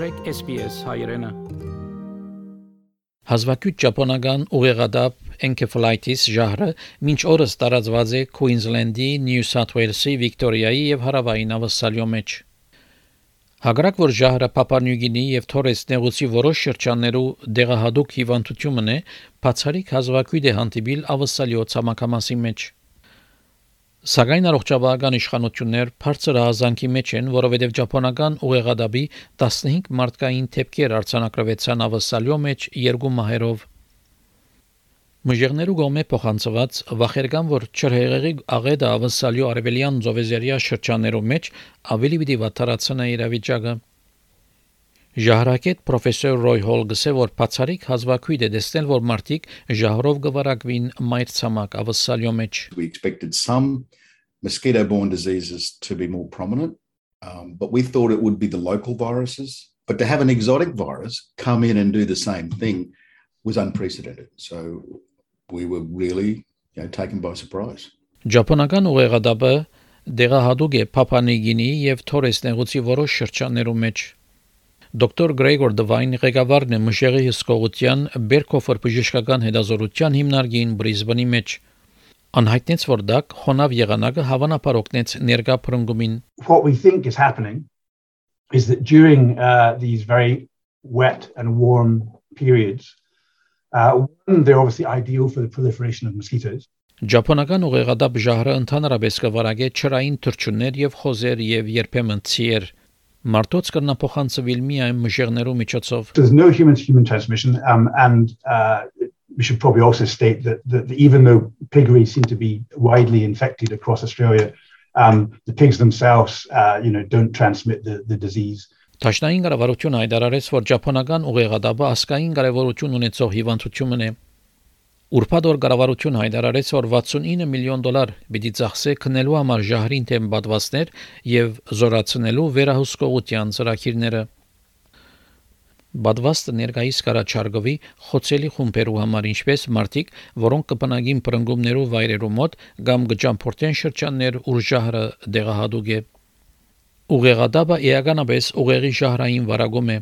Կընտրեք SPS հայրենը։ Հազվագյուտ ճապոնական ուղեղադապ encephalitis ժահրը մինչ օրս տարածված է Queensland-ի, New South Wales-ի, Victoria-ի եւ հարավային Ավստրալիո մեջ։ Հագրակ որ ժահրը Պապանյուգինի եւ Թորես նեղուցի որոշ շրջաններու դեղահատուկ հիվանդությունն է, բացառիկ հազվագյուտ է հանդիպիլ Ավստրալիո ցամաքամասի մեջ։ Սակայն առողջապահական իշխանություններ բարձր հազանգի մեջ են, որովհետև ճապոնական ուղեղադաբի 15 մարդկային թեփքեր արձանագրվեցան ավսալյո մեջ երկու մահերով։ Մժերներու գոմե փոխանցված վախերգան որ չրհեղեղի աղեդը ավսալյո արևելյան զովեզերիա շրջաններով մեջ ավելի պիտի վատթարացնա իրավիճակը։ Ժահրակետ պրոֆեսոր Ռոյ Հոլ գսե որ բացարիք հազվագույտ է դեսնել որ մարտիկ ժահրով գվարակվին մայր ցամաք ավսալյո մեջ We expected some mosquito borne diseases to be more prominent um, but we thought it would be the local viruses. But to have an exotic virus come in and do the same thing was unprecedented. So we were really you know taken by surprise. Ճապոնական ուղեղադաբը դեղահատուկ է Փափանիգինի եւ Թորես նեղուցի որոշ շրջաններում մեջ Դոկտոր Գրեգոր Դվայն ղեկավարն է Մշեղի հսկողության Բերկոֆեր բժշկական հետազոտության հիմնարկին Բրիզբենի մեջ անհայտնեց որ դա խոնավ եղանակը հավանաբար օգնեց ներկա փրկումին What we think is happening is that during uh, these very wet and warm periods uh, one, they're obviously ideal for the proliferation of mosquitoes. Ճապոնական ուղեղադապ ժահրը ընդհանրապես կվարագե չրային թրջուններ եւ խոզեր եւ երբեմն ցիեր Մարտոց կրնափոխանցվել միայն մժերներու միջոցով։ There's no human to human transmission um, and uh, we should probably also state that, that, that even though piggery seem to be widely infected across Australia um, the pigs themselves uh, you know don't transmit the the disease. Տաշնային կառավարությունը հայտարարեց, որ ճապոնական ուղեղադաբը ասկային կարևորություն ունեցող հիվանդություն է։ Ուրբաթ օր կառավարություն հայտարարեց, որ 69 միլիոն դոլար պիտի ծախսե քնելու համար ժահրին թեմ բադվածներ եւ զորացնելու վերահսկողության ծրագիրները։ Բադվաստը ներկայիս կարաչարգովի խոցելի խումբերու համար ինչպես մարտիկ, որոնք կպնագին պրնգումներով վայրերու մոտ կամ գճամփորտեն շրջաններ, ուր ժահրը դեղահատուկ է։ Ուղեղադաբը էականապես ուղեղի ժահրային վարագում է։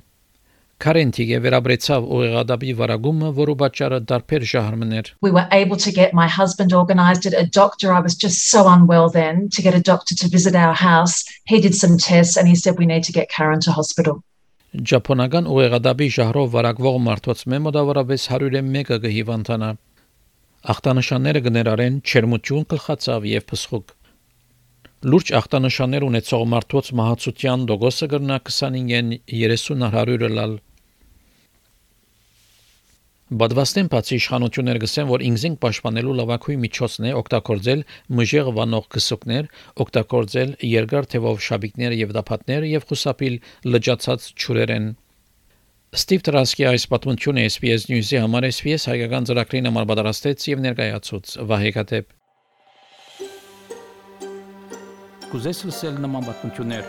Կարենտիգե վերաբրեցավ ուղեղադաբի վարագումը, որը պատճառը դարբեր շահրմներ։ We were able to get my husband organized it, a doctor. I was just so unwell then to get a doctor to visit our house. He did some tests and he said we need to get Karen to hospital. Ճապոնական ուղեղադաբի շահրով վարակվող մարդոց մեմոդավորապես 101-ը կհիվանդանա։ Ախտանշանները կներարեն չերմություն, գլխացավ եւ փսխուկ։ Լուրջ ախտանշաններ ունեցող մարդոց մահացության դոգոսը կրնա 25-ին 30 100-ը լալ։ Բադվաստեն բացի իշխանություններ գսեն, որ ինքզին պաշտպանելու լավակույն միջոցն է օգտագործել մժեղ վանող քսուկներ, օգտագործել երկար թևով շաբիկներ եւ դապատներ եւ խուսափիլ լճացած ճուրերեն։ Ստիվ Տրասկի այս պատմությունը SPS News-ի համար SPS հայկական ծրագրին համար պատրաստեց եւ ներկայացուց Վահե Կատեփ։ Կուզես լսել նման պատմություններ,